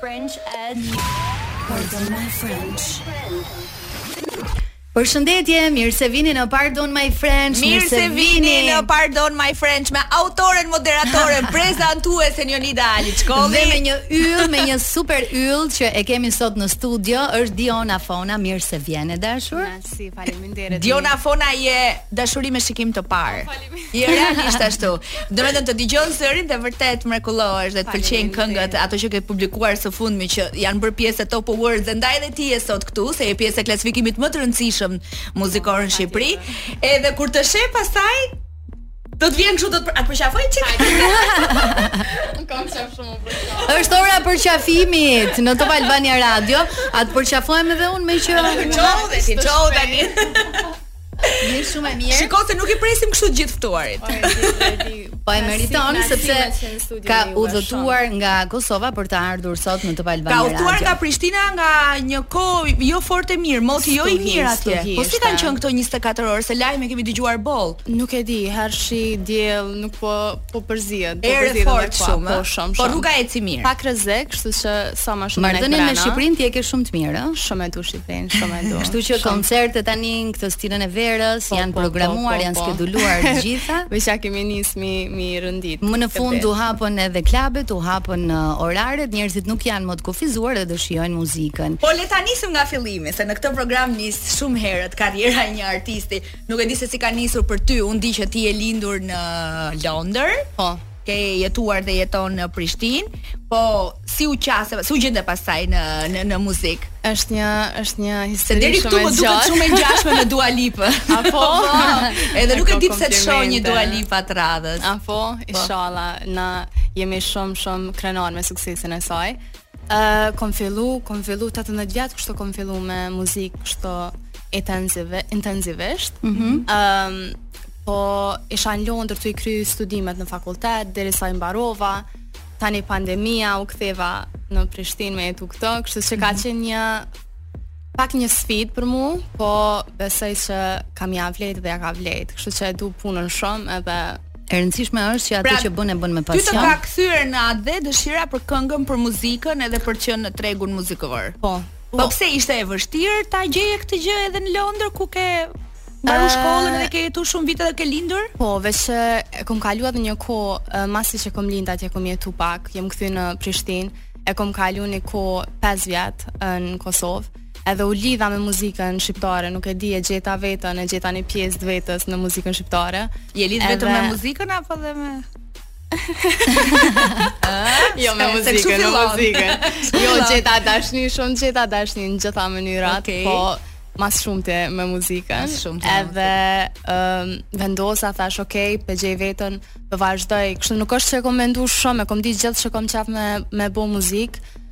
French. Pardon my French. Përshëndetje, mirë se vini në Pardon My French. Mirë se vini në Pardon My French me autoren, moderatoren, prezantuesen Jonida Aliçkolli. Dhe me një yll, me një super yll që e kemi sot në studio, është Diona Fona, mirë se vjen e dashur. Merci, faleminderit. Diona Fona je dashuri me shikim të parë. Je realisht ashtu. Domethënë të dëgjon zërin dhe vërtet mrekullohesh dhe të pëlqejnë këngët, ato që ke publikuar së fundmi që janë bërë pjesë e Top Awards dhe ndaj edhe ti je sot këtu, se je pjesë e klasifikimit më të rëndësishëm muzikor në Shqipëri. Edhe kur të sheh pastaj Të vjen kështu do të të përqafoj një çik. Kam qejf shumë përqafimet. Është ora e përqafimit në Top Albania Radio. A të përqafoj edhe unë me që. Çau, çau tani. Je shumë e mirë. Shikoj se nuk i presim kështu të gjithë të ftuarit. Po e meriton sepse ka udhëtuar nga Kosova për të ardhur sot në Top Albania. Ka udhëtuar nga Prishtina nga një kohë jo fort e mirë, moti jo i mirë atje. Po si kanë qenë këto 24 orë se lajme kemi dëgjuar boll. Nuk e di, herë shi, diell nuk po po përzihet, po përzihet fort po, shumë. Po eh? shumë. Po rruga eci mirë. Pak rrezik, kështu që sa më shumë. Marrëdhënien me Shqipërinë ti e ke shumë të mirë, ëh? Eh? Shumë e du Shqi. Len shumë e duam. Kështu që koncertet tani në këtë stinën e verës po, janë po, po, programuar, po, po, janë po. skeduluar të gjitha. Veç sa kemi nis me i rendit. Më në fund u hapën edhe klubet, u hapën uh, oraret, njerëzit nuk janë më të kufizuar dhe do shijojnë muzikën. Po le ta nisim nga fillimi, se në këtë program nis shumë herët karriera e një artisti. Nuk e di se si ka nisur për ty, unë di që ti je lindur në Londër. Po. ke jetuar dhe jeton në Prishtinë, po si u qase, si u gjende pastaj në në në muzikë? Është një është një histori deri këtu më duket shumë e ngjashme me Dua Lipa. Apo po, po. edhe nuk e di pse të shoh një Dua Lipa të radhës. Apo po. inshallah na jemi shumë shumë krenarë me suksesin e saj. Ëh, kom fillu, kom fillu tetëmbëdhjetë vjet kështu kom fillu me muzikë kështu intensive, intensivisht. Ëh, mm -hmm. po isha në Londër tu i kry studimet në fakultet, derisa i mbarova. Tani pandemia u ktheva në Prishtinë me jetu këtu, kështu që ka mhm. qenë një pak një sfidë për mu, po besoj që ka me ia vlejt dhe ja ka vlejt. Kështu që e du punën shumë edhe E rëndësishme është që atë pra, që bën e bën me pasion. Ty të ka kthyer në atdhe dëshira për këngën, për muzikën edhe për të qenë në tregun muzikor. Po. Po pse ishte e vështirë ta gjeje këtë gjë edhe në Londër ku ke mbaru uh, shkollën dhe ke jetuar shumë vite dhe ke lindur? Po, veç e kom kalu edhe një kohë uh, masi që kom lind atje kom jetu pak, jam kthy në Prishtinë, e kom kalu një kohë 5 vjet në Kosovë. edhe u lidha me muzikën shqiptare, nuk e di, e gjeta veten, e gjeta një pjesë të vetes në muzikën shqiptare. Je lidhë vetëm me muzikën apo dhe me jo me muzikën, me muzikën. Jo gjeta dashni, shumë gjeta dashni në gjitha mënyrat, okay. po ma s'shumti me muzikën. Ma s'shumti. Edhe um, vendosa, thash, ok, pe gjej veten, pe vazhdoj. Kështu nuk është që e kom mendu shumë, e kom di gjithë që kom qef me, me bo muzikë,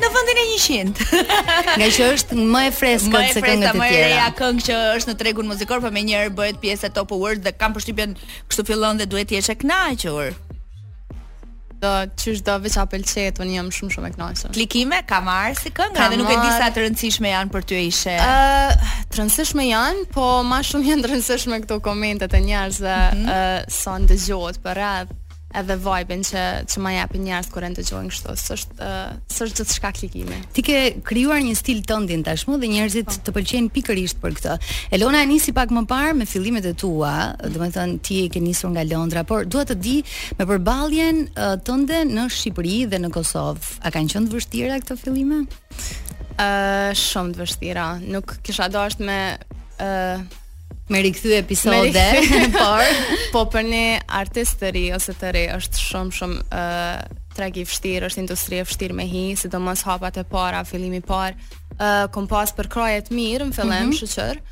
në vendin e 100. Ngaqë është më e freskët se këngët e tjera. Më e reja këngë që është në tregun muzikor, po menjëherë bëhet pjesë e Top Awards dhe kam përshtypjen kështu fillon dhe duhet të jesh e kënaqur. Do qysh do veç apel çet unë jam shumë shumë e kënaqur. Klikime ka marrë si këngë edhe nuk e di sa të rëndësishme janë për ty Ilshe. Ë, uh, të rëndësishme janë, po më shumë janë të rëndësishme këto komentet e njerëzve, ë, mm -hmm. uh, sa ndëgjohet për radio. edhe vibe-in që që ma japin njerëzit kur e ndëgjojnë kështu. S'është s'është gjithçka klikimi. Ti ke krijuar një stil tëndin tashmë dhe njerëzit po. të pëlqejnë pikërisht për këtë. Elona e nisi pak më parë me fillimet e tua, domethënë ti e ke nisur nga Londra, por dua të di me përballjen tënde në Shqipëri dhe në Kosovë, a kanë qenë të vështira këto fillime? Ë, uh, shumë të vështira. Nuk kisha dashur me ë uh, Me rikthy episode, por po për një artist të ri ose të re është shumë shumë ë uh, treg i vështirë, është industri e vështirë me hi, sidomos hapat e para, fillimi i parë. ë uh, kom pas përkrahje të mirë në fillim, mm -hmm. shoqër,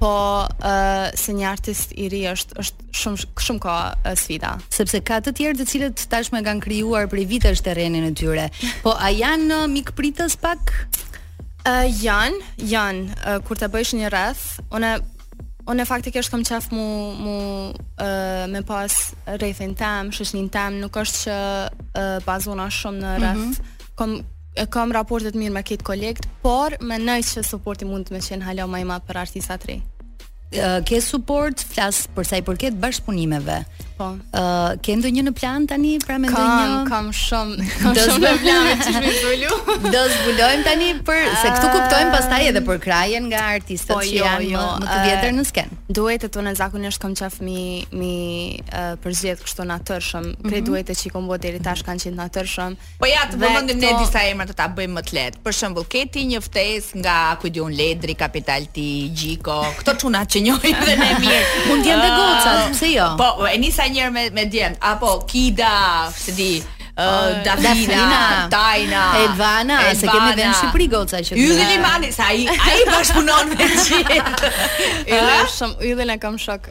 po ë uh, si një artist i ri është është shumë shumë ka uh, sfida. Sepse ka të tjerë të cilët tashmë kanë krijuar prej vitesh terrenin e tyre. Po a janë uh, mikpritës pak? Uh, jan, jan, uh, kur të bëjsh një rreth, unë unë faktikisht kam qef me me uh, me pas rrethin tem, shoqnin tem, nuk është që uh, bazohna shumë në rreth. Mm -hmm. Kom e kam raporte t'mira me krejt kolegët, por mendoj që suporti mundet me qenë hala më i madh për artistat e rinj. ke support flas për sa i përket bashkëpunimeve. Po. Ë uh, ke ndonjë në plan tani pra me ndonjë? Kam, kam shumë, kam do shumë në plan s'di a mi zbulu. do zbulojmë tani pra se këtu kuptojmë pastaj edhe përkrahjen nga artistët po, që jo, janë jo, më, më të vjetër në skenë. Duetet unë zakonisht kam qef mi mi uh, përzgjedh kështu natyrshëm. Mm -hmm. Krejt duetet që i kom bo deri tash kanë qenë natyrshëm. Po ja të përmendim këto... ne disa emra të ta bëjmë më të lehtë. Për shembull, ke ti një ftesë nga ku di unë Ledri, Capital T, Gjiko, këto çuna që njohim dhe ne mirë. Mund të jenë dhe goca, ah, pse jo? Po, e nisa një herë me me djem, apo Kida, s'e di, Uh, Dafina, Tajna, Elvana, Elvana, se kemi dhe në Shqipëri goca që Ylli Limani, se ai, ai bashkëpunon me gjithë. Ylli, shumë, Yllin e kam shok.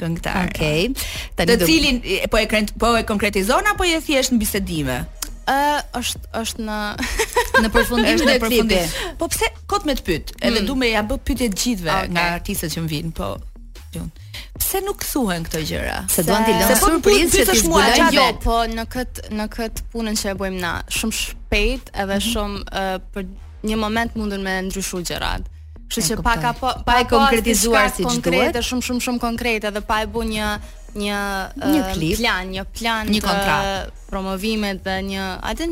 këngëtar. Okej. Okay. Të cilin po e kryen, po e konkretizon apo je thjesht në bisedime? Ë, uh, është është në në përfundim të klipit. Po s'është kot me të pyet? Edhe mm. du me ja bë pyetje të gjithëve okay. nga artistët që më vijnë, po. Gjun. Pse nuk thuhen këto gjëra? Se duan t'i lënë surprizë që t'i zbulon ajo. Jo, po në kët në kët punën që e bëjmë na, shumë shpejt edhe mm -hmm. shumë uh, për një moment mundën me ndryshu gjërat. Kështu që pa ka po, pa e konkretizuar si duhet konkrete, shumë shumë shumë konkrete dhe pa e bu një një një uh, klip, plan, një plan një kontratë uh, promovimi dhe një atë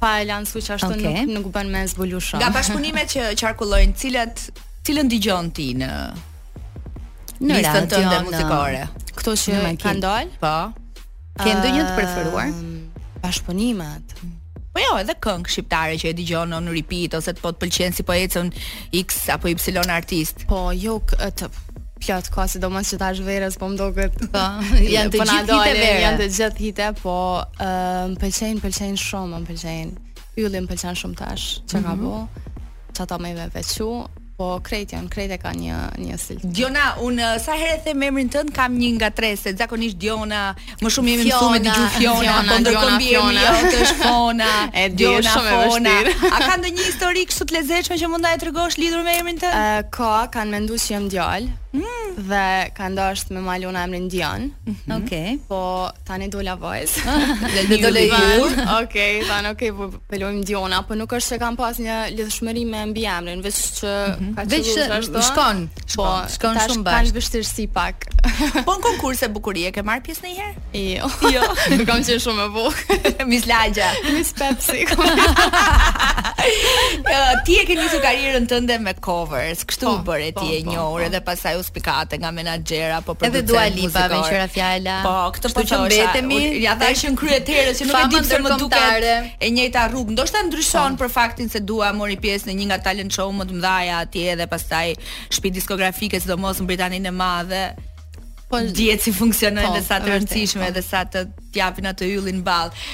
pa e lanë suq ashtu okay. nuk nuk bën me zbulu shumë. Nga bashkëpunimet që qarkullojnë, cilat cilën dëgjon ti në në listën tënde muzikore? Këto që kanë dalë? Po. Ke ndonjë të preferuar? Bashkëpunimet. Po jo, edhe këngë shqiptare që e dëgjon on repeat ose të po të pëlqen si po ecën X apo Y artist. Po jo ka plot ka sidomos që tash verës po më duket. Po, janë po të gjithë hite verë. Janë të gjithë hite, po më pëlqejnë, pëlqejnë shumë, më pëlqejnë. Ylli më pëlqen shumë tash, çka ka mhm. bë. Ata me veçu, Po krejt janë, krejt e ka një një stil. Diona, unë sa herë e them emrin tënd kam një ngatërresë se zakonisht Diona, më shumë jemi mësuar me dëgju Fiona, po ndërkohë mbiemri jo, të është Fona. E Diona Fona. A ka ndonjë histori kështu të lezetshme që mund ta tregosh lidhur me emrin tënd? Ë ka, kanë menduar se jam djalë. Mm. Dhe kanë dasht me ma lanë emrin Dion. Mm -hmm. Okej. Okay. Po tani dola vajzë. Dhe do të lejë. Okej, tani okej, po E lojm Diona, po nuk është se kam pas një lidhshmëri me mbiemrin, veç që mhm. ka qenë veç ashtu. Shkon, shkon, po, shkon shumë bash. Kanë vështirësi pak. po në konkurse bukurie ke marr pjesë ndonjëherë? Jo. Jo. Nuk kam qenë shumë e bukur. Mis Lagja, Mis Pepsi. Jo, ti e ke nisur karrierën tënde me covers, kështu po, u bëre ti po, e po, njohur edhe pastaj u kate nga menaxher apo për Edhe Dua Lipa meqë ra fjala. Po, këtë po që përmendëm. Ja thashë në krye të herës që nuk e di pse më duket e njëjta rrugë. Ndoshta ndryshon po. për faktin se Dua mori pjesë në një nga talent show më të mëdha atje dhe pastaj shtëpitë diskografike sidomos në Britaninë e Madhe. Po dihet si funksionojnë po, dhe sa të rëndësishme po. dhe sa të japin atë yllin në ballë.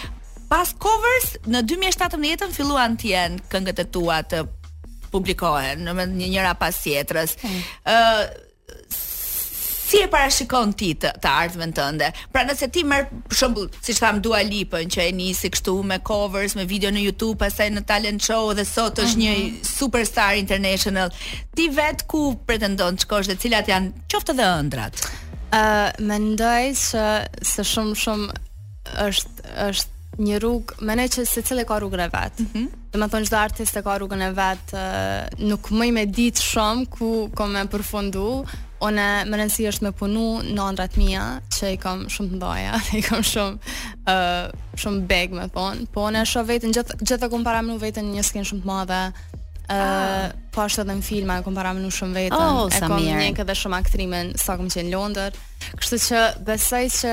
Pas covers në 2017 filluan të jenë këngët e tua të publikohen, në një njëra pas tjetrës. Ëh, mm si e parashikon ti të, të ardhmen tënde? Pra nëse ti merr për shembull, siç thamë Dua Lipën që e nisi kështu me covers, me video në YouTube, pastaj në talent show dhe sot është një mhm. superstar international. Ti vetë ku pretendon të shkosh dhe cilat janë qoftë dhe ëndrrat? Ë uh, mendoj se se shumë shumë është është një rrugë, mendoj që secili ka rrugën e vet. Mm -hmm. Do të thonë çdo artist e ka rrugën e vet, nuk mun me ditë shumë ku kam me përfundu. Unë me rëndësi është me punu në andrat mia, që i kam shumë të mdhaja, i kam shumë uh, shumë big me thonë. Po unë e shoh veten gjithë gjithë kom paramendu veten n'një skenë shumë të madhe. Uh, ah. po ashtu edhe në filma e kom paramendu shumë veten. Oh, e kom ndjekë shumë aktrimin sa kom qenë në Londër. Kështu që besoj që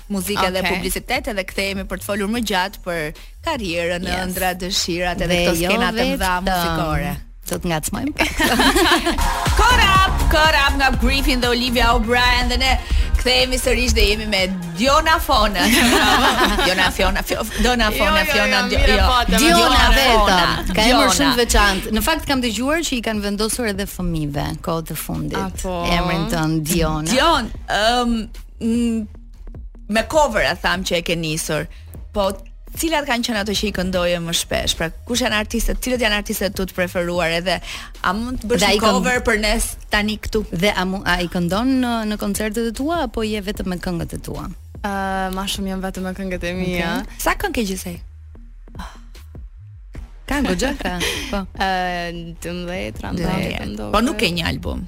muzikë okay. dhe publicitet edhe kthehemi për të folur më gjatë për karrierën, yes. ëndrrat, dëshirat edhe këto jo skena të mëdha muzikore. Do të ngacmojmë pak. Caught Up, Caught Up nga Gryffin dhe Olivia O'Brien dhe ne kthehemi sërish dhe jemi me Diona Fona. Diona Fiona, Diona jo, Fona, jo, jo, Fiona, jo. Diona vetëm. Ka emër shumë të veçantë. Në fakt kam dëgjuar që i kanë vendosur edhe fëmijëve kohët e fundit. Emrin tënd Diona. Dion, ëm mm, me cover e tham që e ke nisur, po cilat kanë qenë ato që i këndoje më shpesh? Pra, kush janë artistët? Cilët janë artistët e tu të preferuar edhe? A mund të bësh një cover për ne tani këtu? Dhe a mund a i këndon në, në koncertet e tua apo je vetëm me këngët e tua? Ë, uh, më shumë jam vetëm me këngët e mia. Okay. Sa këngë ke gjithsej? Ka goxha ka. Po. Ë, uh, 12, 13 këngë. Po nuk ke një album.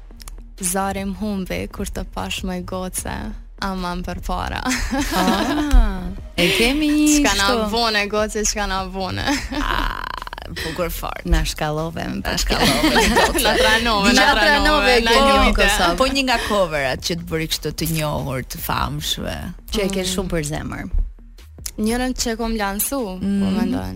Zari më humbi kur të pash më goce. Aman për para. Ah, e kemi një kështu. Çka na vone goce, çka na vone. Ah, bukur fort. Na shkallove, na shkallove. Na tranove, na tranove, na në Kosovë. Po një nga coverat që të bëri kështu të njohur, të famshme, që e ke mm. shumë për zemër. Njërën që kom lansu, po mm. mendoj.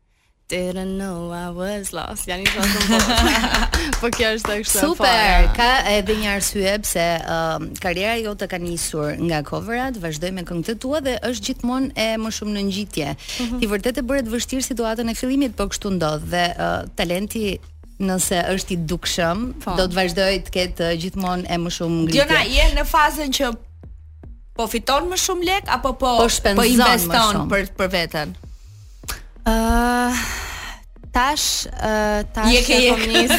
Didn't know I was lost. Jani sa të mposh. po kjo është kështu e Super, para. ka edhe një arsye pse uh, karriera jote ka nisur nga coverat, vazhdoi me këngët e tua dhe është gjithmonë e më shumë në ngjitje. Mm -hmm. Ti vërtet e bëre të vështirë situatën e fillimit, po kështu ndodh dhe uh, talenti nëse është i dukshëm, po. do të vazhdojë të ketë uh, gjithmonë e më shumë ngritje. Diona je në fazën që po fiton më shumë lek apo po po, po investon për për veten? tash uh, tash je ke kom nis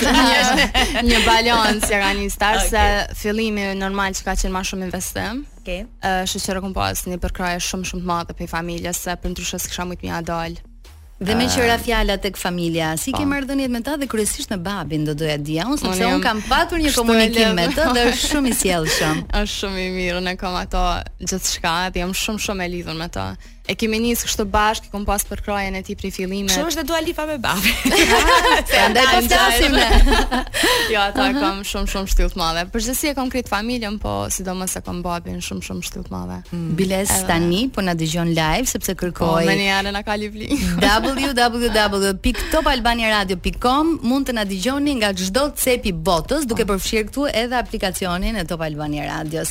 një balans që kanë nis tash se fillimi normal që ka qenë më shumë investim. Okej. Okay. Uh, Shoqëra kom pas një përkrahje shumë shumë të madhe prej familjes se përndryshe s'kisha mujt me ia dal. Dhe meqë ra fjala tek familja, si ke po. marrëdhëniet me ta dhe kryesisht me babin, do doja ta dija, unë sepse un kam patur një komunikim me të dhe është shumë i sjellshëm. Është shumë i mirë, ne kam ato gjithçka, jam shumë shumë e lidhur me ta. E kemi nis kështu bashkë, kom pas përkrahjen e tij prej fillimit. Kështu është dhe Dua Lipa me babin. Prandaj po flasim ne. jo, ata e kom shumë shumë shtyllë të madhe. Përgjithësi e kom krejt familjen, po sidomos e kom babin shumë shumë shtyllë të madhe. Mm. Biles Edhe. tani po na dëgjon live sepse po, kërkoi. Po, ne janë na ka live-i. www.topalbaniaradio.com mund të na dëgjoni nga çdo cep i botës, duke po. përfshirë këtu edhe aplikacionin e Top Albania Radios.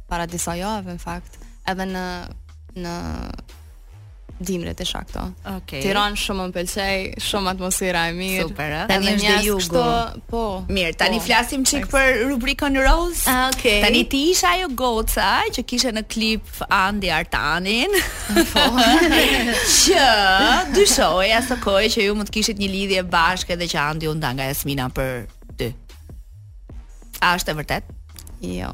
para disa javëve në fakt, edhe në në dimër të shaktën. Okej. Okay. Tiranë shumë më pëlqen, shumë atmosfera e mirë. Super. Eh? Tani është jugu këto, po. Mirë, tani po, flasim çik për rubrikën rozë. Ah, okej. Okay. Tani ti ishe ajo goca që kishe në klip Andi Vartanin. Po. që dyshohej asaj kohe që ju mund të kishit një lidhje bashkë edhe që Andi u nda nga Jasmina për ty. A është e vërtetë? Jo.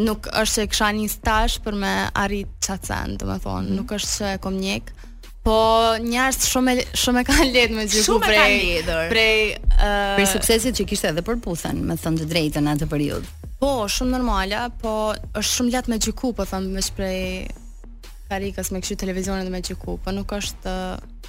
nuk është se kisha nis tash për me arrit qat sen, domethënë, mm. nuk është se e kom njekë. Po njerëz shumë shumë e kanë lehtë me gjyku shumë prej lidhur. prej uh, prej suksesit që kishte edhe përputhen, me thënë të drejtën atë periudhë. Po, shumë normale, po është shumë lehtë me gjyku, po them veç prej karikës me kqyr televizionin dhe me gjyku, po nuk është uh,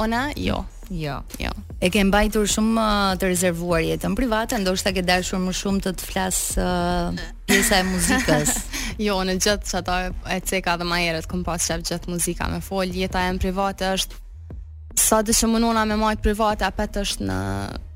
Ona, jo. Jo. Jo. E ke mbajtur shumë uh, të rezervuar jetën private, ndoshta ke dashur më shumë të të flasë uh, pjesa e muzikës. jo, unë gjithë qata e ceka dhe më herët kom pas qejf gjithë muzika me fol, jeta private është sa të muj munona me majtë private, prapë është në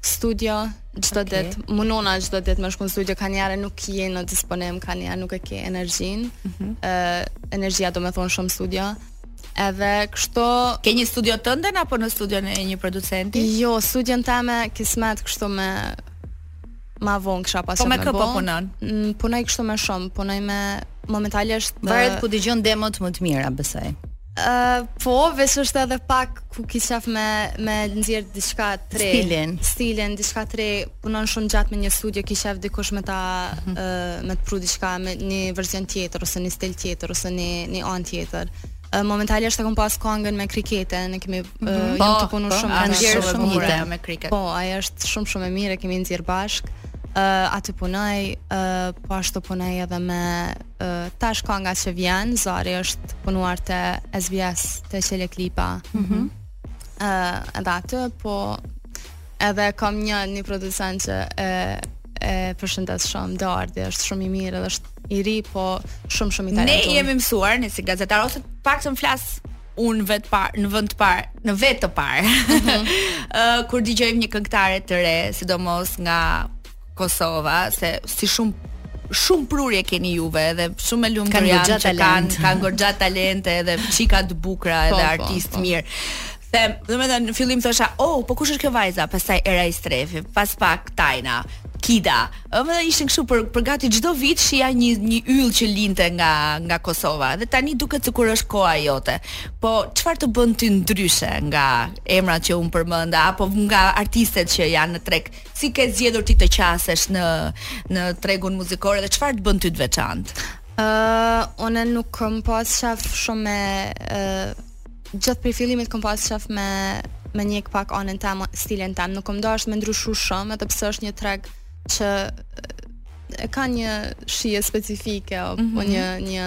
studio çdo okay. ditë, munona çdo ditë me shku n'studio kanjëherë nuk je në disponim kanjëherë nuk e ke energjinë. Ëh, mm -hmm. uh, energjia do të thotë shumë n'studio. Edhe kështu ke një studio tënden apo në studion e një producenti? Jo, studion tëme kismet kështu me ma von kisha pas qejf po me kë po punon? Mm, punoj kështu me shumë, punoj me momentalisht varet ku dëgjon demot më të mira, besoj. Uh, po, veç është edhe pak kur ki qejf me, me nxjerrë diçka të re. Stilin. Stilin, diçka të re. Punon shumë gjatë me një studio, ki qejf dikush me ta, mm -hmm. uh, me të pru diçka, me një version tjetër, ose një stil tjetër, ose një, një anë tjetër. Uh, momentalisht e kom pas kongën me Kriketen, kemi, mm -hmm. uh, jam po, tu punu po, shumë. Po, nxjerrë shumë, shumë, shumë, me krikete. Po, ajo është shumë shumë e mirë, kemi nxjerrë bashkë. Uh, aty punoj, uh, po ashtu punoj edhe me tash kanga që vjen, Zari është punuar te SBS te Çelik Lipa. Mm -hmm. uh, edhe aty, po edhe kam një një producent që e, e përshëndes shumë, Dardi, është shumë i mirë, edhe është i ri, po shumë shumë i talentuar. Ne jemi mësuar, ne si gazetarë, ose pak të flas unë vetë parë në vend të parë në vetë të parë. Ëh mhm. kur dëgjojmë një këngëtare të re, sidomos nga Kosova, se si shumë shumë prurje keni juve edhe shumë e lumtur janë që kena kena goxha talente edhe çika të bukura po, edhe po, artist po. mirë. Them, domethënë në fillim thosha, "Oh, po kush është kjo vajza?" Pastaj Era Istrefi, pas pak Tayna, Kida. Ëm dhe ishin kështu për për gati çdo vit shija një një yll që lindte nga nga Kosova. Dhe tani duket sikur është koha jote. Po çfarë të bën ty ndryshe nga emrat që un përmenda apo nga artistet që janë në treg Si ke zgjedhur ti të qasesh në në tregun muzikor dhe çfarë të bën ty të veçantë? Ëh, uh, unë nuk kam pas qef shumë me uh, gjithë prej fillimit kam pas qef me me ndjek pak anën tem, stilin tem. Nuk kom dasht me ndryshu shumë, edhe pse është një treg që e ka një shije specifike apo mm -hmm. një një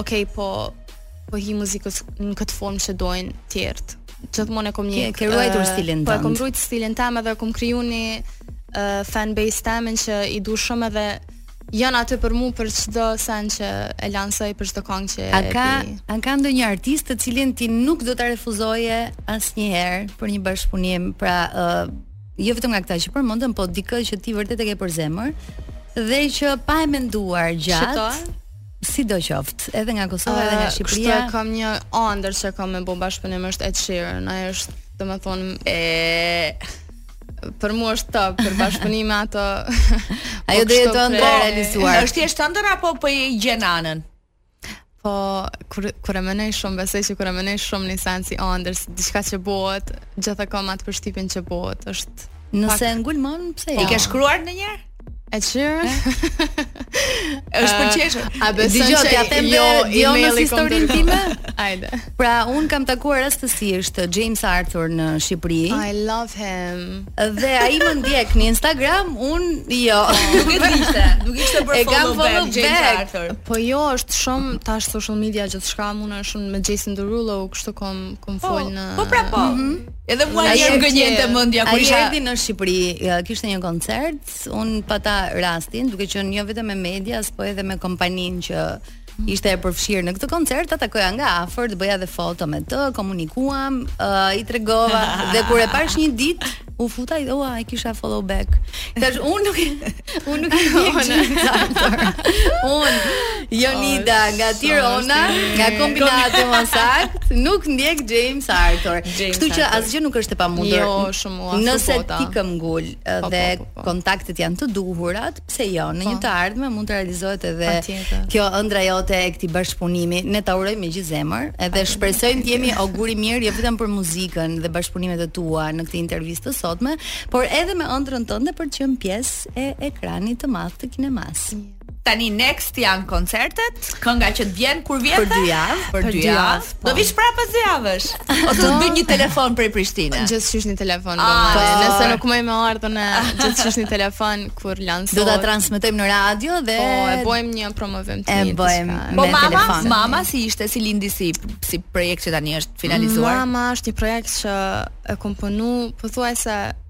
Ok, po po i hi muzikës në këtë formë që dojnë tjertë. Gjithmonë e kom një ke ruajtur stilin Po e kom ruajt stilin tem edhe kom kriju një uh, fan base temin që i du shumë edhe janë aty për mua për çdo sen që e lansoj për çdo këngë që a ka, a ka ndonjë artist të cilin ti nuk do ta refuzoje asnjëherë për një bashkëpunim pra uh, jo vetëm nga këta që përmendëm, po dikë që ti vërtet e ke për zemër dhe që pa e menduar gjatë si do qoftë, edhe nga Kosova edhe nga Shqipëria. Kështu kam një ëndër që kam me bo bashkëpunim me Ed Sheeran, ai është, domethënë, e për mua është top për bashkëpunime ato. Ajo do të jetë ëndër e realizuar. Është thjesht ëndër apo po i gjen anën? Po, kur, kur e menoj shumë, besoj që kur e menoj shumë një sen si andërr, diçka që bëhet, gjithë e kam atë përshtypin që bëhet, është... Nëse e ngul mendjen, pse jo? I ke shkruar ndonjëherë? E që? është për qeshë? A beson që... Dijon, t'ja them jo, dhe jo në historin time? Ajde. Pra, un kam takuar rastësisht James Arthur në Shqipëri. I love him. Dhe ai më ndjek në Instagram, un jo. Po, nuk e di se, nuk ishte për follow back James Arthur. Po jo, është shumë tash social media gjithçka, m'ndjek edhe me Jason Derulo, kështu kom kom po, fol në Po pra po. Mhm. Edhe mua ma gënjente mendja kur isha. Ai në Shqipëri, kishte një koncert, un pata rastin, duke qenë jo vetëm me median, po edhe me kompaninë që Ishte e përfshirë në këtë koncert, ta takoja nga afër, të bëja dhe foto me të, komunikuam, uh, i tregova dhe kur e pash një ditë u futa ua e kisha follow back. Tash unë nuk unë nuk e Unë Jonida oh, nga Tirana, nga kombinati më saktë, nuk ndjek James Arthur. Kështu që asgjë nuk është e pamundur. Jo, shumë ua. Nëse ti këmbgul po, po, dhe po, kontaktet janë të duhurat, Pse jo, në një të ardhme mund të realizohet edhe kjo ëndra jote e këtij bashkëpunimi. Ne ta urojmë me gjithë zemër, edhe shpresojmë të jemi ogur i mirë jo vetëm për muzikën dhe bashkëpunimet e tua në këtë intervistë të sotme, por edhe me ëndrrën tënde për të qenë pjesë e ekranit të madh të kinemas. Tani next janë koncertet, Kënga që të vjen kur vjen? Për dy javë, për, për dy javë. Po. Do vish prapë pas dy javësh. O të bëj një telefon prej Prishtinës. Gjithsesi një telefon do ah, marrë. Nëse nuk më më ardhën në gjithsesi një telefon kur lanson. Do ta transmetojmë në radio dhe po e bëjmë një promovim të mirë. E bëjmë po me mama, telefon. Mama si ishte si lindi si si projekt që tani është finalizuar. Mama është një projekt që e komponu pothuajse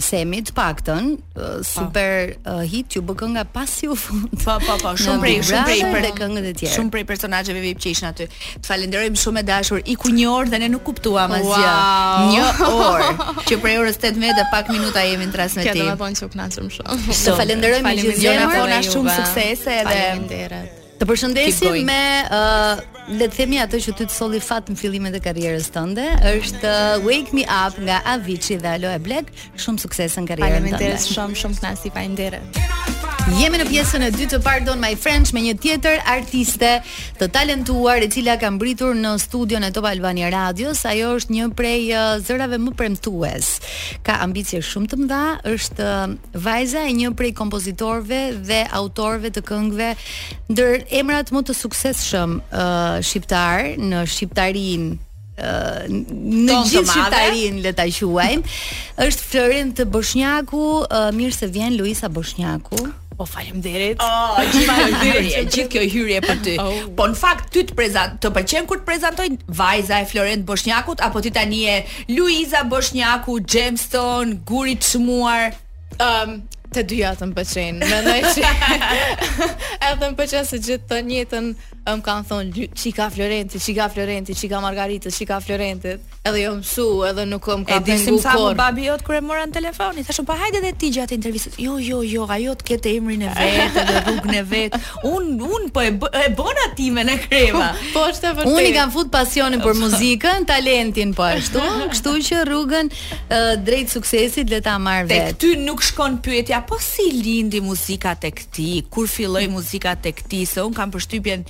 Semi të paktën uh, super uh, hit u bë kënga pasi u fund. Po po po, shumë prej shumë prej për këngët e tjera. Shumë prej personazheve VIP që ishin aty. Të falenderojmë shumë e dashur. Iku një orë dhe ne nuk kuptuam asgjë. Wow. Një orë që prej orës 18 dhe pak minuta jemi në transmetim. Kjo do të thotë që u kënaqëm shumë. Të falenderojmë me gjithë zemër, shumë suksese edhe. Faleminderit. Të përshëndesim me ë uh, le të themi atë që ty të solli fat në fillimet e karrierës tënde, është uh, Wake Me Up nga Avicii dhe Aloe Blacc. Shumë sukses në karrierën tënde. Faleminderit shumë, shumë kënaqësi, faleminderit. Jemi në pjesën e dytë të Pardon My French me një tjetër artiste të talentuar e cila ka mbritur në studion e Top Albania Radios. Ajo është një prej uh, zërave më premtues. Ka ambicie shumë të mëdha, është uh, Vajza e një prej kompozitorëve dhe autorëve të këngëve ndër emrat më të suksesshëm uh, shqiptarë në shqiptarinë në gjithë shqiptarinë le ta quajmë është Florent Boshnjaku uh, mirë se vjen Luiza Boshnjaku Po faleminderit. Oh, gjithë hyrje, gjithë kjo hyrje për ty. Oh. Po në fakt ty të prezant, të pëlqen kur të prezantojnë vajza e Florent Boshnjakut apo ti tani e Luiza Boshnjaku Gemstone guri i çmuar. Ëm të dyja të më pëlqejnë. Mendoj që edhe më pëlqen se gjithë jetën më kanë thonë çika Florenti, çika Florenti, çika Margarita, çika Florenti. Edhe jom mësu, edhe nuk më ka penguar. E di ça më tha babi jot kur e mora në telefon, i thashë po hajde dhe ti gjatë intervistës. Jo, jo, jo, ajo të ketë emrin e vet, edhe rrugën e vet. Un un po e bë, e bona timen e kreva. Po është e vërtetë. Unë i kam fut pasionin për muzikën, talentin po ashtu, kështu që rrugën uh, drejt suksesit le ta marr vet. Tek ty nuk shkon pyetja, po si lindi muzika tek ti? Kur filloi muzika tek ti? Se un kam përshtypjen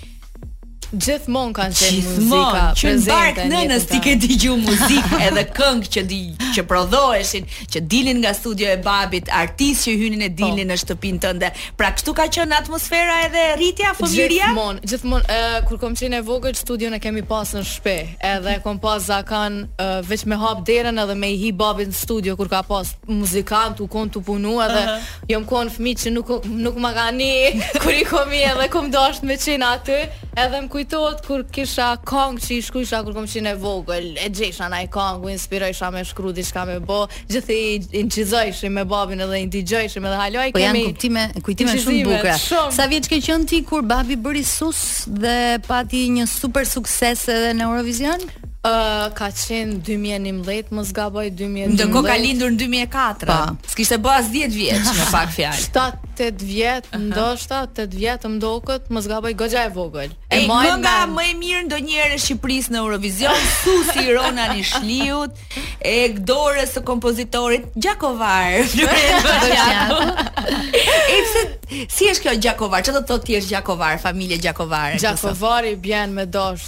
Gjithmonë ka qenë muzika që në bark nënës ti ke dëgju muzikë edhe këngë që di që prodhoheshin, që dilin nga studio e babit, artistë që hynin e po. dilnin në shtëpinë tënde. Pra kështu ka qenë atmosfera edhe rritja fëmijëria. Gjithmonë, gjithmonë uh, kur kam qenë e vogël studion e kemi pas në shtëpi, edhe kom pas zakan uh, veç me hap derën edhe me i hi babit në studio kur ka pas muzikant u kon tu punu edhe uh -huh. Jom kon fëmi që nuk, nuk m'kanë ni kur i kom i edhe kom dasht me qenë aty edhe më kujtohet kur kisha kongë që i shkujsha kur kom qenë e vogël e gjesha naj kongë u inspirojsha me shkru diçka me bo gjithë i, i inçizojshim me babin edhe i ndigjojshim edhe hala i kemi, po janë kuptime, kujtime shumë t'bukra shumë. sa vjeç ke qënë ti kur babi bëri Suus dhe pati një super sukses edhe në Eurovision? Ëh, ka qenë dy mijë e njëmbëdhjetë, mos gaboj dy mijë e dymbëdhjetë. Ndërkohë ka lindur në dy mijë e katër. Po. S'kishte bë as 10 vjeç me pak fjalë. Shtatë, tetë vjet, ndoshta tetë vjet më doket, mos gaboj goxha e vogël. E, e mbaj kënga mend. më e mirë ndonjëherë e Shqipërisë në Eurovision, Suusi i Rona Nishliut, e dorës së kompozitorit gjakovar. e pse si është kjo gjakovar? Çfarë do të thotë ti je gjakovar, familje gjakovare? kështu se- Gjakovari bjen me dash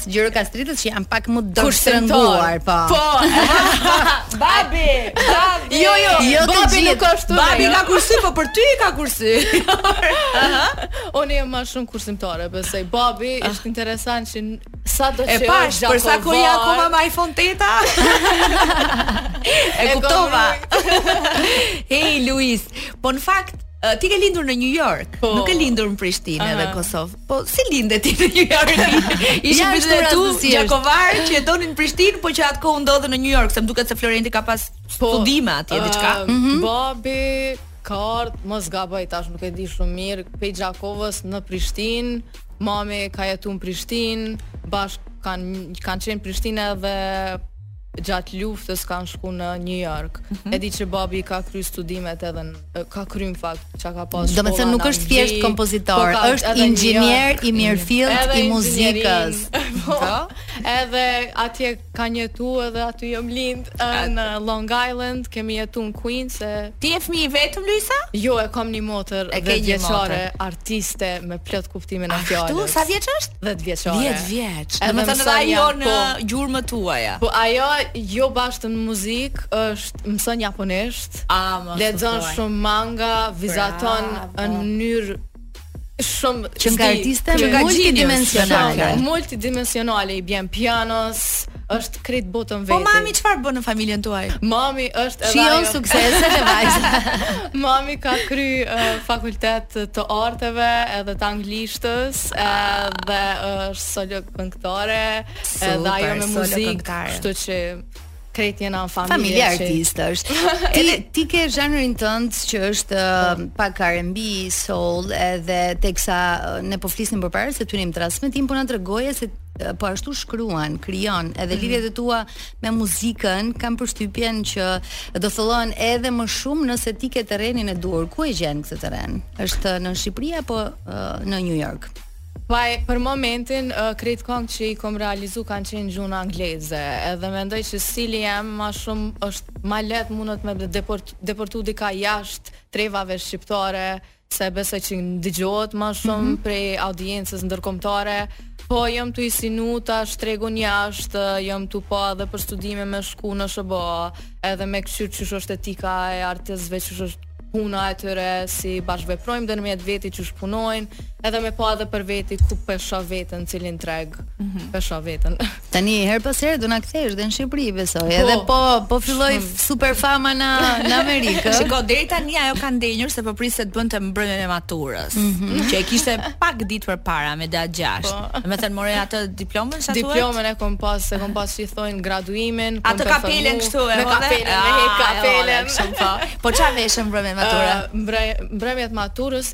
Gjirokastritët që janë pak më të shtrënguar, po. Po. babi, babi. Jo, jo, jo babi nuk është ashtu. Babi ka kursy, po për ty ka kursy. Aha. Unë jam më shumë kursimtore, besoj. Babi ah. është interesant që sa do të shojë. E pash, për sa kohë është akoma me iPhone 8? e kuptova. Hey Luis, po në fakt Ti ke lindur në New York, po, nuk ke lindur në Prishtinë në Kosovë. Po si linde ti në New York? Ishin ja, kështu dy gjakovarë që jetonin në Prishtinë, po që atë kohë u ndodhën në New York, se më duket se Florenti ka pas po, studime atje uh, diçka. Mm -hmm. Babi ka ardh, mos gaboj tash, nuk e di shumë mirë, pej Gjakovës në Prishtinë, mami ka jetu në Prishtinë, bashkë kanë kanë qenë në Prishtinë edhe gjatë luftës kanë shku në New York. Mm -hmm. E di që babi ka kry studimet edhe në, ka kry në fakt që ka pas shkolla. Domethënë nuk është thjesht kompozitor, po është inxhinier i mirëfillt i muzikës. Po. Edhe atje kanë jetu edhe aty jam lind në Long Island, kemi jetu në Queens. E... Ti je fëmijë vetëm Luisa? Jo, e kom ni motër e ke një motër. artiste me plot kuptimin e fjalës. Ashtu sa vjeç është? 10 vjeçare. 10 vjeç. Domethënë ajo në po, gjurmët tuaja. Po ajo jo bash në muzikë, është mëson japonisht. Ah, lexon shumë manga, vizaton në mënyrë shumë që nga artiste multidimensionale. Multidimensionale i bjen pianos, Është krejt n'botën vetë. Po mami çfarë bën në familjen tuaj? Mami është edhe sheh ajo. sukseset e vajzave. mami ka kry uh, fakultet të arteve edhe të anglishtes, edhe është solo këngëtare, edhe ajo me muzikë, kështu që krejt jena në familje. Familje artistësh. ti, ti ke zhanrin tënd që është uh, pak R&B, soul, edhe teksa uh, ne po flisnim përpara se të hynim në transmetim, po na tregoje se po ashtu shkruan, krijon edhe mm. lidhjet e tua me muzikën, kam përshtypjen që do thellohen edhe më shumë nëse ti ke terrenin e dur. Ku e gjen këtë terren? Është në Shqipëri apo uh, në New York? Pa, për momentin, uh, krejt kongët që i kom realizu kanë qenë gjunë angleze, edhe mendoj që stili jem ma shumë është ma lehtë mundet me deport, deportu dika jashtë trevave shqiptare, se e besoj që ndëgjohet ma shumë mm -hmm. prej audiencës ndërkomtare, po jam tu e synu tash tregun jashtë, jam tu pa edhe për studime me shku në SHBA, edhe me këqyr qysh është etika e artistëve qysh është puna e tyre, si bashkëveprojnë ndërmjet veti qysh punojnë, edhe me pa edhe për veti ku pe shoh veten cilin treg, mm -hmm. pe shoh veten. Tani herë pas here do na kthesh dhe në Shqipëri, besoj. Po, Edhe po të filloi super fama në në Amerikë. Shiko, deri tani ajo ka ndenjur se po priste të bënte mbrëmjen e maturës, mm -hmm. që e kishte pak ditë përpara me dat 6. Po. Domethënë more atë diplomën si thuhet? Diplomën e kom pas, e kom pas si thonë graduimin, kom Atë kapelen kështu e me kapelen, me ah, kapelen. Po ça veshe në mbrëmjen e maturës? Uh, mbrëmjet maturës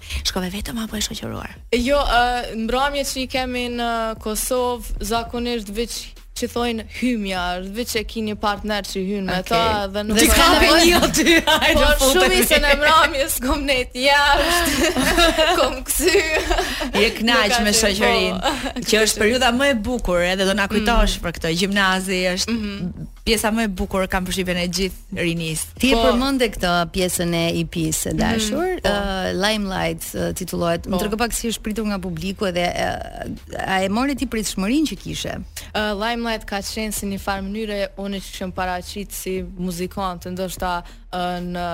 Shkove vetëm apo e shoqëruar? Jo, mbrëmjet që i kemi në Kosovë zakonisht veç që thojnë hymja, është veç e ki një partner që hyn me ta dhe nuk ka me një jo aty, hajde po, po shumicën e mramjes kom nejt jashtë, kom kcy. Je knaq me shoqërinë, po. që është periudha më e bukur edhe do na kujtosh mm. për këtë, gjimnazi është mhm. pjesa më e bukur kam përshtypjen e gjithë rinisë. Ti po, e përmende këtë pjesën e EP-s së mhm, dashur, mm, po. uh, Limelight uh, titullohet. Po. Më trego pak si është pritur nga publiku edhe uh, a e morë ti pritshmërinë që kishe? Uh, Limelight ka qenë si një farë mënyre unë qysh m'u paraqit si muzikante, ndoshta uh, në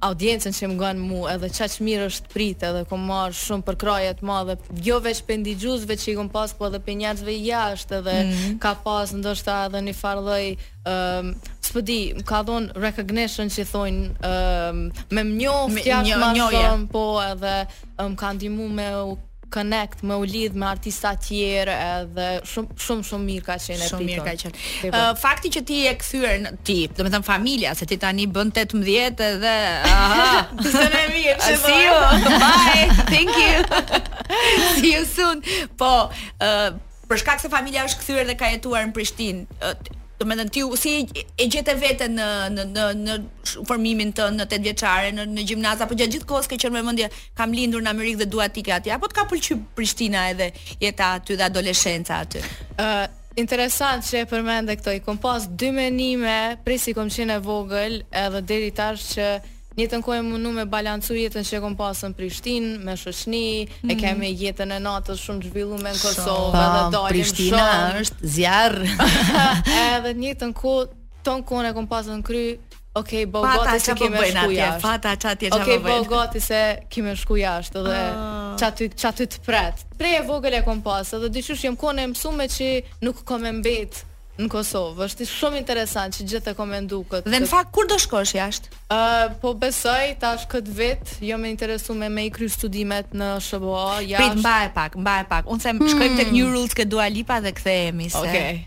audiencën qe mngon mu edhe qaq mir është prit edhe kom marr shum përkraje të madhe jo veq pi ndigjusve qe i kom pas po edhe pi njerzve jasht edhe ka pas ndoshta edhe ni far lloj spo di më ka dhon recognition qe thojn me mnjoft jasht ma shum po edhe më ka ndihmu me u connect me u lidh me artista të tjerë edhe shumë shumë shumë mirë ka qenë Shumë mirë ka qenë. Uh, fakti që ti je kthyer në ti, domethënë familja, se ti tani bën 18 edhe aha. Pse më mirë, pse po. Bye. Thank you. See you soon. Po, uh, Për shkak se familja është kthyer dhe ka jetuar në Prishtinë, domethënë ti si e gjete veten në në në në formimin tënd në tetë vjeçare në në gjimnaz apo gjatë gjithë kohës ke qenë me mendje kam lindur në Amerikë dhe dua të iki atje apo të ka pëlqyer Prishtina edhe jeta aty dhe adoleshenca aty? Ë uh, interesant që e përmende këto i kom pas dy menime prej si kom qenë e vogël edhe deri tash që Njëtën kohë me u munu me balancu jetën qe kom pasë në Prishtinë, me shoqni, e kemi jetën e natës shumë të zhvillume në Kosovë, edhe dalim shumë. Po, Prishtina është zjarr. Edhe në njëtën kohë, ton kohën e kom pasë në kry, ok, bëu gati se ki me shku jashtë. Fata, fata, qa tje qa po bëjnë. Ok, bëu gati se ki me shku jashtë, dhe qaty, qaty të pret. Prej e vogël e kom pasë, dhe dysh jam kon e mësume që nuk kom me mbetë, në Kosovë. Është shumë interesant që gjithë e kom mendu këtë. Dhe në fakt kur do shkosh jashtë? Po besoj tash këtë vit, jam e interesume me i kry studimet në SHBA jashtë. Prit mbaje pak, mbaje pak. Unë them shkojmë tek New Rules ke Dua Lipa dhe kthehemi se. Okej.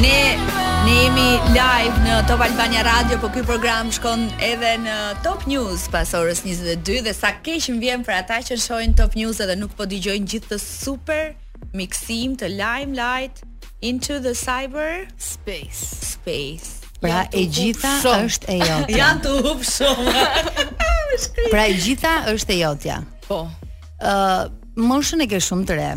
Ne ne jemi live në Top Albania Radio, po ky program shkon edhe në Top News pas orës 22 dhe sa keq më vjen për ata që shohin Top News edhe nuk po dëgjojnë gjithë këtë super miksim të Limelight. Into the cyber space. Space. Pra e gjitha është e jotja. Jam në dubë shumë. pra e gjitha është e jotja. Po. Ë, uh, moshën e ke shumë të re.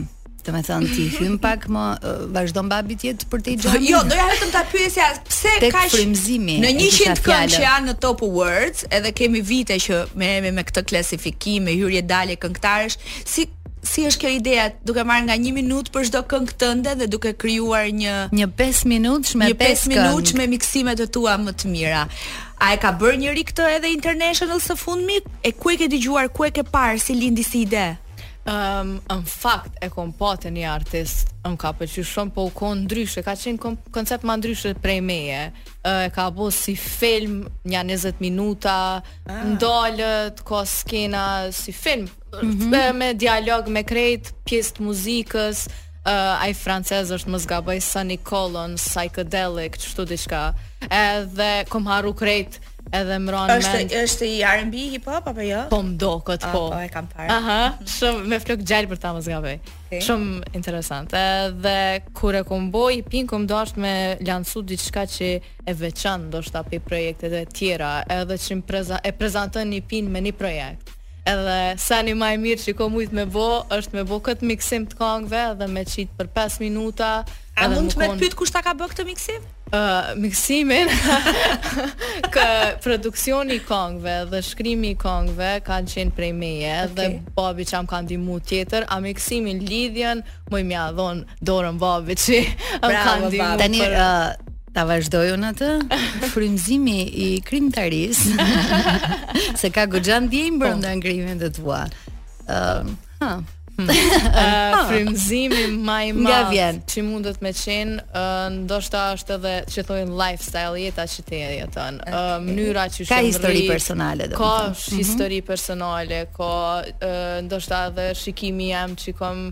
Domethënë ti hyn pak më uh, vazhdo babi yt të pret. Jo. Jo, doja vetëm ta pyesja pse ka frymëzimi. Në 100 këngë që janë në Top Awards, edhe kemi vite që merremi me këtë klasifikim, me hyrje dalje këngëtarësh, si Si është kjo ideja duke marrë nga 1 minutë për çdo këngë tënde dhe duke krijuar një një 5 minutësh me 5 këngë. Një 5 minutësh me miksime të tua më të mira. A e ka bërë njeri këtë edhe international së fundmi? E ku e ke dëgjuar, ku e ke parë si lindi si ide? Um, në fakt e kom pa një artist Më ka pëlqy shumë Po u konë ndryshe Ka qenë koncept ma ndryshe prej meje uh, E ka bo si film Nja 20 minuta ah. Ndalet Ka skena Si film mm -hmm. me dialog me krejt pjesë të muzikës, uh, ai francez është mos gaboj Sonny Colon, psychedelic, kështu diçka. Edhe kom harru krejt edhe m'ra n'mend. Është është i R&B hip hop apo jo? Po mendoj po. Ah, po e kam parë. Aha, shumë me flokë të gjatë po të mos gaboj. Okay. Shumë interesant. Edhe kur e kom bo EP-në kom dashur me lancu diçka që e veçon ndoshta prej projektet e tjera, edhe që preza, e prezanton EP-në me një projekt. Edhe seni ma i mirë që kom mujt me bo është me bo këtë miksim të kangve dhe me qitë për 5 minuta A mund të me kon... pyt kush ta ka bë këtë miksim? Uh, miksimin kë produksioni i kongve dhe shkrimi i kongve kanë qenë prej meje okay. dhe babi m'ka ndihmu tjetër a miksimin lidhjen më i ja dhonë dorën babi m'ka ndihmu tani uh, Ta vazhdoj unë atë? Frymëzimi i krijimtarisë. Se ka goxha ndjenjë brenda po. krijimeve të tua. Ëm, uh, ha. Hmm. Uh, frymëzimi më i madh që mundet me qen, uh, ndoshta është edhe që thonë lifestyle jeta që ti e jeton. Ë uh, mënyra që... Ka histori personale do. Ka mm -hmm. histori personale, ka uh, ndoshta edhe shumë që jam që kam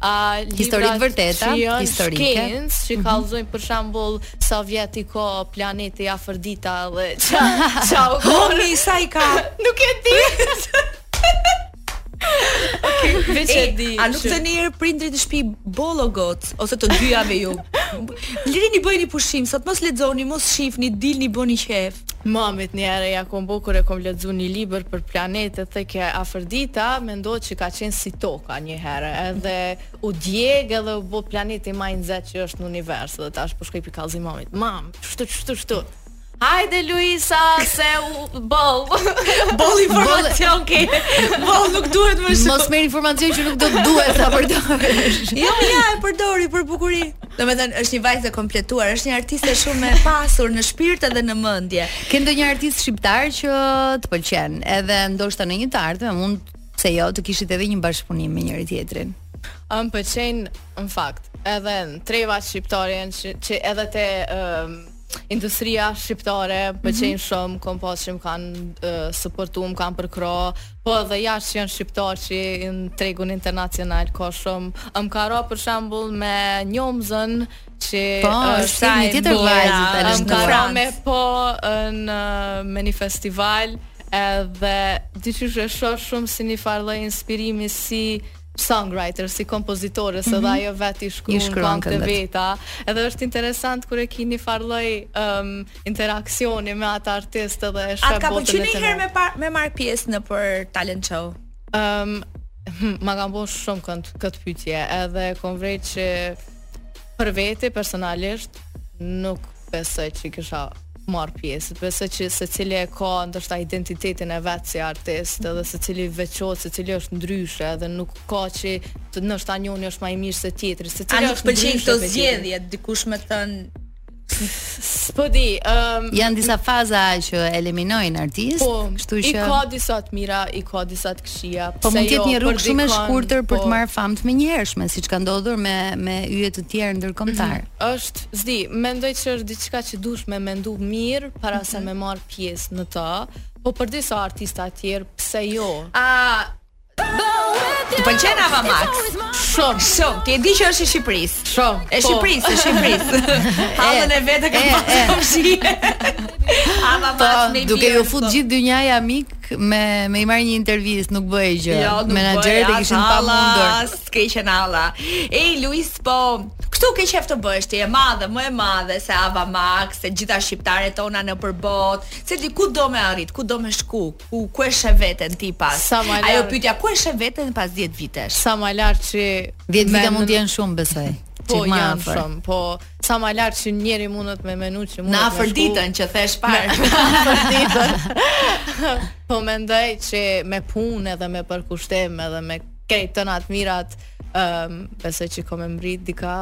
a histori të vërteta, histori që ka mm -hmm. kallzojnë për shembull sa vjet i ka planeti Afërdita dhe ça ça u kon, sa i ka. Nuk e di. Okej, okay, veç e di. A nuk të thonë ndonjëherë prindrit te shpi boll o goc ose të dyjave juve? Lirini bëjni pushim, sot mos lexoni, mos shifni, dilni bëni qef. Mamit një herë ja kom bo kur e kom lexu një libër për planetet edhe kjo Afërdita mendohet që ka qenë si toka një herë edhe u djeg edhe u bo planeti ma i nxet që është në univers dhe tash po shkoj pi kallxoj mamit mam kshtu kshtu kshtu Hajde Luisa se u bo boll. boll informacion ke. Boll nuk duhet më shumë. Mos merr informacion që nuk do të duhet ta përdorësh. jo, ja e përdori për bukurinë. Domethënë është një vajzë e kompletuar, është një artiste shumë e pasur në shpirt edhe në mendje. Ke ndonjë artist shqiptar që të pëlqen, edhe ndoshta në një të ardhme mund pse jo të kishit edhe një bashkëpunim me njëri tjetrin. Më pëlqejn në fakt, edhe në trevat shqiptare që, që edhe te um, industria shqiptare më pëlqejn mm -hmm. shumë, kom pas që më kanë uh, suportuar, më kanë përkrah, Po edhe jashtë që janë shqiptarë që në tregun internacional ka shumë. Më ka ra për shembull me Njomzën që po, është edhe një tjetër vajzë të lësh në Francë. Me u kon në me një festival edhe diqysh e shoh shumë si një farë lloj inspirimi si songwriter, si kompozitore, se mm -hmm. dhe ajo vetë i shkruan këngët e veta. Edhe është interesant kur e ke ni farë lloj ëm um, interaksioni me atë artist edhe e shfaq botën e tij. A ke menduar ndonjëherë me par, me marr pjesë nëpër talent show? Ëm um, ma kanë bërë shumëkush këtë pyetje, edhe kom vrej që për vete personalisht nuk besoj që kisha marr pjesë. Besoj që secili e ka ndoshta identitetin e vet si artist, edhe secili veçohet, secili është ndryshe dhe nuk ka që ndoshta njëri është më i mirë se tjetri. Secili është ndryshe. A këto zgjedhje, dikush më thën S'po di, um, janë disa faza që eliminojnë artistët, po, kështu që i ka disa të mira, i ka disa të këqija. Po mund të jetë jo, një rrugë shumë e shkurtër për të po. marrë famë të menjëhershme, siç ka ndodhur me me yje të tjerë ndërkombëtar. Mm -hmm. Është, s'di, mendoj që është diçka që duhet me mendu mirë para mm -hmm. se mhm. me marr pjesë në të. Po për disa artista të tjerë, pse jo? A Të pëlqen Ava Max? Shumë. Shumë. Ti e di që është i Shqipërisë. Shumë. E po. Shqipërisë, e Shqipërisë. Hallën e vet ka pasur komshi. Ava po, Max me duket ju fut po. gjithë dynjaja mik me me i marr një intervistë, nuk bëhej gjë. Jo, Menaxherët e kishin pamundur. S'ke qenë halla. Ej Luis, po Kështu ke qejf të bësh ti e madhe, më e madhe se Ava Max, se gjitha shqiptaret tona nëpër botë, se ti ku do me arrit, ku do me shku, ku ku e sheh veten ti pas? Sa më lart. Ajo pyetja ku e sheh veten pas 10 vitesh? Sa më lart që 10 vite mund të jenë shumë besoj. Po Çik më janë afër. shumë, po sa më lart që njeri mundet me menu që mundet Na më afër shku- ditën që të sheh i pari. po mendoj që me punë edhe me përkushtim edhe me krejt sanet e mira ëm besoj që kom me mbrri dika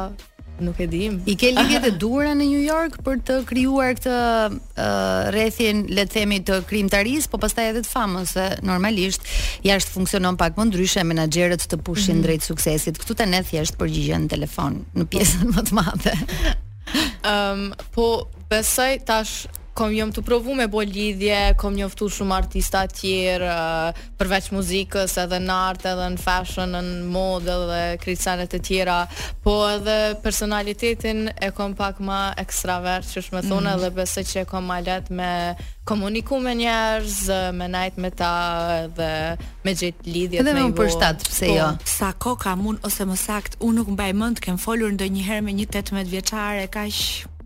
Nuk e dim. I ke lidhjet e duhura në New York për të krijuar këtë uh, rrethin, le të themi, të krijimtarisë, po pastaj edhe të famës, se normalisht jashtë funksionon pak më ndryshe, menaxherët të push-in mm -hmm. drejt suksesit. Këtu te ne thjesht përgjigjen në telefon në pjesën më të madhe. Ëm, um, po besoj tash kom jam tu provu me bo lidhje, kom njoftu shumë artista tjerë, Përveç muzikës edhe në art edhe në fashion në modë edhe krejt senet e tjera po edhe personalitetin e kom pak ma ekstravert qysh me thone mm. dhe besoj që e kom ma lehtë me komuniku me njerëz me nejt me ta edhe me gjet lidhjet edhe me i përshtat pse po. jo sa kohë ka mu ose më sakt unë nuk mbaj mend të kem folur ndonjëherë me një 18 vjeçare kaq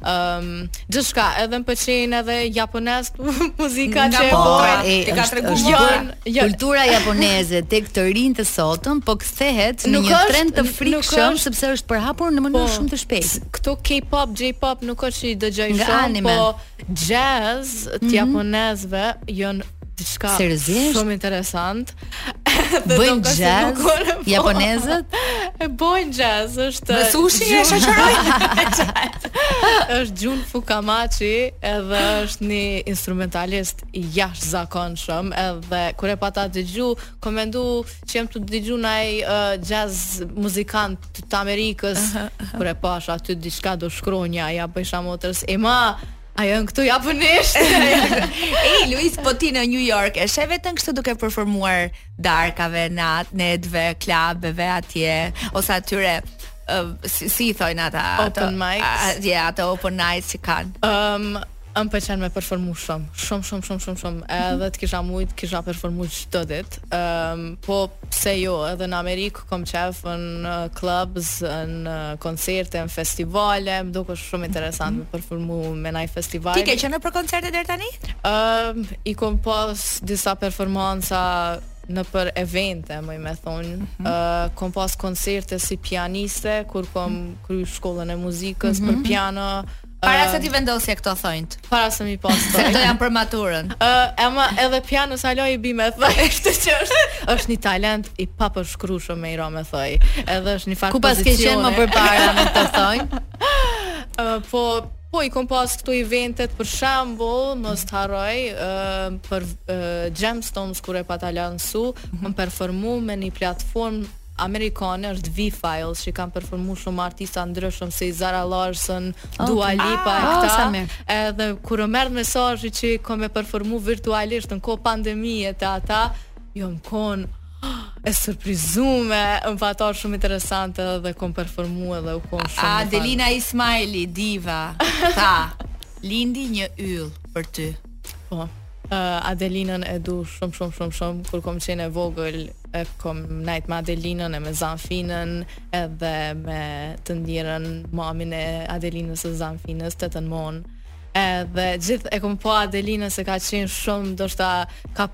Ëm um, gjithçka, edhe më pëlqejnë edhe japonez muzika që po, po, e ka treguar jo, jo, kultura japoneze tek të rinjtë e sotëm po kthehet në një trend të frikshëm sepse është përhapur në mënyrë po, shumë të shpejtë. Këto K-pop, J-pop nuk është që i dëgjoj shumë, po jazz të mhm. japonezëve seriozisht diçka shumë interesant. Bëjnë jazz japonezët? E bëjnë jazz, është Me sushi e shoqërojnë. është Jun Fukamachi, edhe është një instrumentalist i jashtëzakonshëm, edhe kur e pata dëgju, kom mendu që jam tu dëgju naj uh, jazz muzikant të Amerikës, kur i pashë aty diçka do shkronja, ja bëjsha motrës, e ma, A janë këto japonisht? Ej, Luis, po ti në New York e sheh veten kështu duke performuar darkave, nat, netëve, klabeve atje ose atyre uh, si, si i thonë atje ato- Open mics. a- a- yeah, ato open nights që kanë. Ëm, më pëlqen me performu shumë, shumë, shumë, shumë, shumë, shumë. Edhe të kisha mujt, kisha performu çdo ditë. Ëm, po pse jo, edhe në Amerikë kom qef në clubs, në koncerte, në festivale, më duket shumë interesant me performu me naj festival. Ti ke qenë për koncerte deri tani? Ëm, i kom pas disa performanca nëpër evente, mujë me thonë, mhm. ë kom pas koncerte si pianiste kur kom kry shkollën e muzikës për mhm. piano, Para se ti vendosje këto thonjtë. Para se mi pas. Se këto janë për maturën. Ë, uh, ama edhe piano sa lloj i bi me thonj. Këtë që është, është një talent i papërshkrueshëm me i ra me thonj. Edhe është një farë Ku paske qenë më përpara me këta thonjtë? Ë, uh, po Po i kom pas këtu eventet për shembull, mos të harroj, uh, për uh, Gemstones kur e pata lansu, mm -hmm. kom performu me një platformë amerikane te VFiles që kanë performu shumë artista të ndryshëm si Zara Larsson, okay. Dua Lipa ah, e këta. Oh, mirë. Edhe kur më erdh mesazhi që kam me performu virtualisht në kohë pandemie te ata, jom kon e surprizume, n'fakt a shumë interesante dhe kom performu edhe u kon shumë. Adelina Ismaili, diva, tha, lindi një yll për ty. Po. Uh, Adelinën e du shumë shumë shumë shumë kur kom qenë e vogël e kom nejt me Adelinën e me Zanfinën edhe me të ndjerën mamin e Adelinës e Zanfinës teta Monën edhe gjithë e kom pa Adelinën se ka qenë shumë ndoshta ka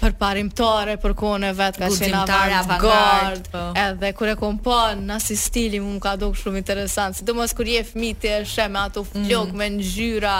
përparimtare për kohën e vet ka qenë avantgard po. edhe kur e kom pa, si stili mu më ka duk shumë interesant sidomos kur je fmi ti e sheh ato flok mm. me ngjyra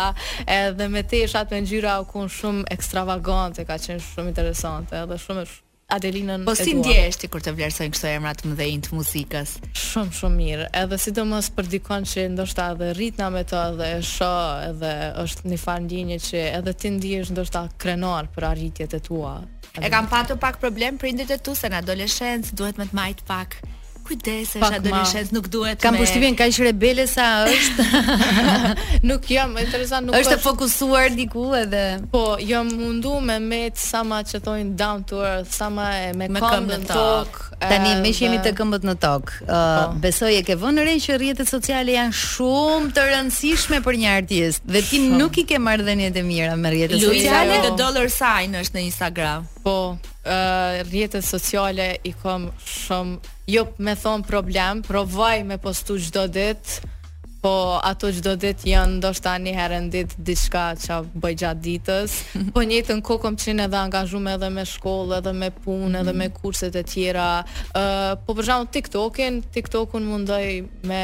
Edhe me teshat me ngjyra u kon shum ekstravagante, ka qen shum interesante edhe shum Adelinën e dua. Po si ndjehesh ti kur të vlerësojnë këto emra të mëdhenj të muzikës? Shumë shumë mirë, edhe sidomos për dikon që ndoshta je rrit me to edhe e shoh edhe është një farë ndjenje që edhe ti ndihesh ndoshta krenar për arritjet e tua. E kanë patur pak problem prindërit e tu se në adoleshencë duhet me të majt pak Kujdes, është adoleshent, nuk duhet me... Kam përshtypjen kaq rebele sa është. nuk jam, e di nuk është. është fokusuar diku edhe... Po, jam mundu me met sa ma që thojnë down to earth, sa ma e me, me këmbë në tokë. Tani, me që jemi te këmbët në tokë, uh, besoj e ke vënë re që rrjetet sociale janë shumë të rëndësishme për një artist. Dhe ti nuk i ke marrëdhëniet e mira me rrjetet sociale. Luisa, the dollar sign është në Instagram. Po, uh, rrjetet sociale i kom shumë, jo me thonë problem, provoj me postu çdo ditë, po ato çdo ditë janë ndoshta një herë në ditë diçka që bëj gjatë ditës, po njëjtën kohë kom qenë edhe e angazhume edhe me shkollë, edhe me punë, edhe me mhm. kurset e tjera, uh, po për shembull TikTokin, TikTokun mundoj me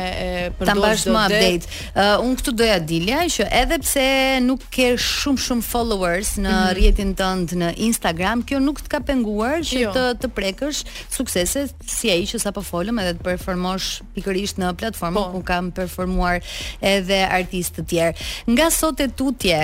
për të bërë një update. Uh, un këtu doja dilja që edhe pse nuk ke shumë shumë followers në mm -hmm. rrjetin tënd në Instagram, kjo nuk të ka penguar që jo. të të prekësh suksese si ai që sapo folëm edhe të performosh pikërisht në platformën po. ku kanë performuar edhe artistë të tjerë. Nga sot e tutje.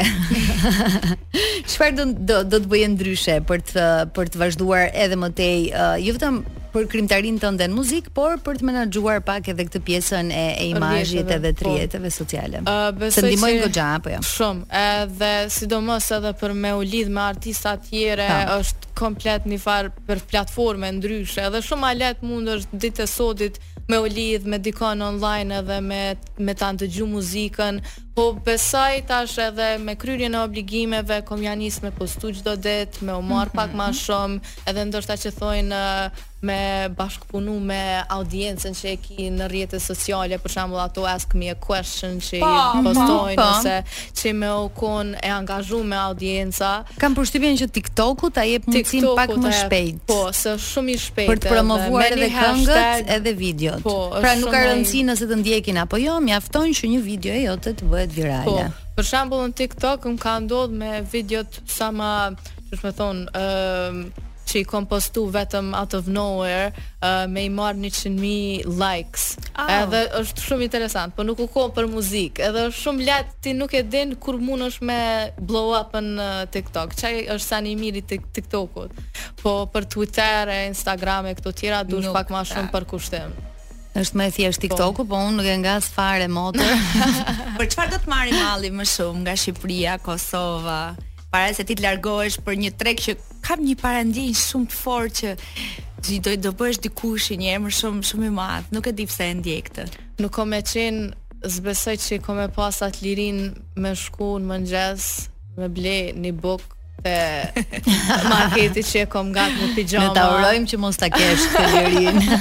Çfarë do do të bëje ndryshe për të për të vazhduar edhe më tej, uh, jo vetëm për krimtarinë tënde në muzikë, por për të menaxhuar pak edhe këtë pjesën e, e imazhit edhe të po. rrjeteve sociale. Uh, besoj se ndihmojnë goxha apo jo? Shumë, edhe sidomos edhe për me u lidh me artista të tjerë, po. është komplet një farë platforme ndryshe, edhe shumë më lehtë mundesh ditë e sodit me u lidh me dikon online edhe me me ta ndëgju muzikën, po besoj tash edhe me kryerjen e obligimeve, kom ja nis me postu çdo ditë, me u marr pak më mhm. shumë, edhe ndoshta që thojnë me bashkëpunu me audiencën që e ki në rrjete sociale, për shambull ato ask me a question që po, i postojnë, po, po. ose që me u kon e angazhu me audienca. Kam përshtypjen që TikToku ta jep mundësin pak më shpejt. Po, është shumë i shpejt. Për të promovuar edhe këngët edhe videot. Po, pra nuk ka rëndësi nëse të ndjekin apo jo, mjafton që një video e jote të bëhet virale. Po, për shambull në TikTok më ka ndodh me videot sa ma qysh me thonë, uh, që i kom postu vetëm out of nowhere uh, me i marrë njëqind mijë likes oh. edhe është shumë interesant po nuk u kon për muzikë edhe është shumë lehtë ti nuk e din kur mundesh me blow up në TikTok qaj është seni i miri të TikTokut po për Twitter e Instagram e këto tjera duhet pak ma shumë përkushtim është më e thjeshtë po. TikToku, po unë nuk e ngas fare motër. Për çfarë do të marrë malli më shumë nga Shqipëria, Kosova, para se ti të largohesh për një treg që kam një parandjenjë shumë të fortë që ti do do bëhesh dikush një emër shumë shumë i madh. Nuk e di pse e ndjej këtë. Nuk kam me qenë s'besoj që kam me pas atë lirin me shku në mëngjes, me ble një bukë te marketi që e kam ngat në pijama. Ne ta urojmë që mos ta kesh këtë lirinë.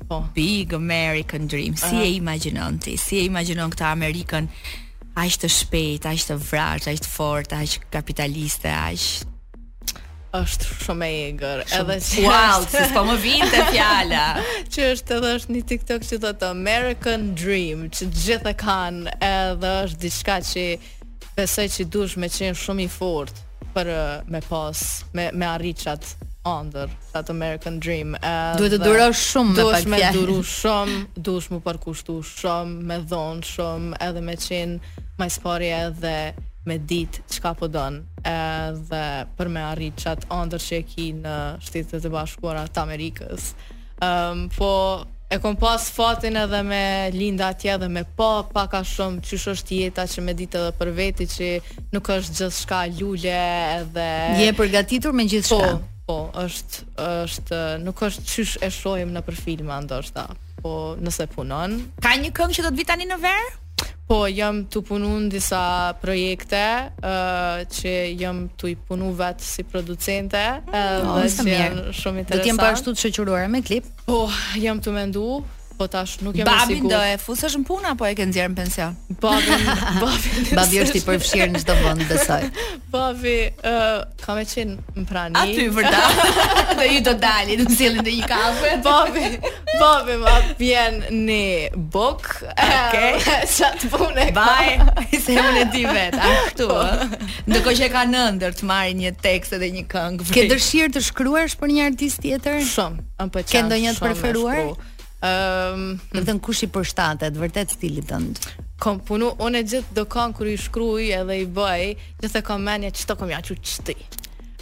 Po. Big American Dream. Si e imagjinon ti? Si e imagjinon këtë Amerikën aq të shpejtë, aq të vrazhdë, aq të fortë, aq kapitaliste, aq është shumë e egër. Edhe që wild, është... s'po më vinte fjala. që është edhe është një TikTok që thotë American Dream, që të gjithë e kanë, edhe është diçka që besoj që dush me qenë shumë i fortë. për me pas me me arri qat ëndërr, that American dream. Edhe duhet të durosh shumë me pak fjalë. Dush shumë, dush me u përkushtu shumë, me dhon shumë, edhe me qenë ma s'pari edhe me dit çka po don. Edhe për me arrit qat ëndërr që e ki në Shtetet e Bashkuara të Amerikës. Ëm po e kom pas fatin edhe me lind atje edhe me pa pak a shumë qysh është jeta që me ditë edhe për veti që nuk është gjithçka lule edhe Je e përgatitur me gjithçka? Po, po, është është nuk është qysh e shohim nëpër filma ndoshta, po nëse punon. Ka një këngë që do të vijë tani në verë? Po, jam tu punu në disa projekte uh, që jam tu i punu vetë si producente mm, uh, dhe që janë shumë interesant. Do t'jenë po ashtu të shoqëruar me klip? Po, jam tu mendu, po tash nuk jam sigurt. Babin do e fusësh në punë apo e ke nxjerrë në pension? Babin, babin. Babi është i përfshirë në çdo vend, besoj. Babi, ë, uh, Ka me qenë në prani. Aty, vërtet. Dhe ju do dalin, do sillen në një kafe. Babi, babi, ma pjen në buk. Ok. Sa të pune. Bye. Se unë di vetë, ashtu. Po. Ndërkohë që ka ëndërr të marrë një tekst edhe një këngë. Ke dëshirë të shkruash për një artist tjetër? Shumë, më pëlqen. Ke ndonjë të preferuar? Ëm, um, vetëm kush i përshtatet vërtet stilit tënd? Kom punu unë gjithë do kangë kur i shkruaj edhe i bëj, gjithë e kam n'mendje qito kam me ja çu qitij.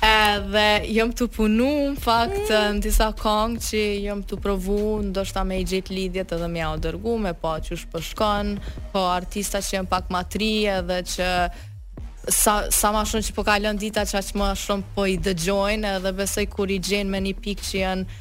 Edhe jam tu punu në fakt mm. në disa kongë që jam tu provu ndoshta me i gjet lidhjet edhe me jau dërgu me pa që është përshkon po, po artista që janë pak ma t'ri edhe që sa, sa ma shumë që po kalon dita që aq ma shumë po i dëgjojnë edhe besoj kur i gjen me një pikë që janë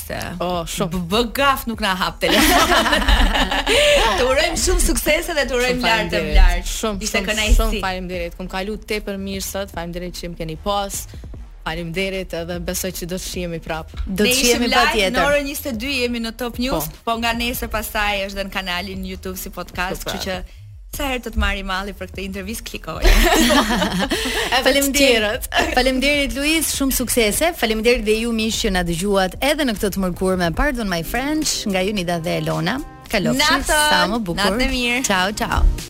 Pse? Oh, shumë. Bë, bë gafë nuk na hap telefonin. të urojmë shumë suksese dhe të urojmë lart e lart. Shumë, Ishte shumë, kënaqësi. Shumë faleminderit. Kom kalu tepër mirë sot. Faleminderit që më keni pas. Faleminderit edhe besoj që do të shihemi prap. Do të shihemi patjetër. Në orën 22 jemi në Top News, po, po nga nesër pastaj është dhe në kanalin YouTube si podcast, kështu që Sa herë të të marri malli për këtë intervistë klikoje. Faleminderit. Faleminderit Luiz, shumë suksese. Faleminderit dhe ju miq që na dëgjuat edhe në këtë të mërkurë me Pardon My French nga Jonida dhe Elona. Kalofshi sa më bukur. Natën e mirë. Ciao, ciao.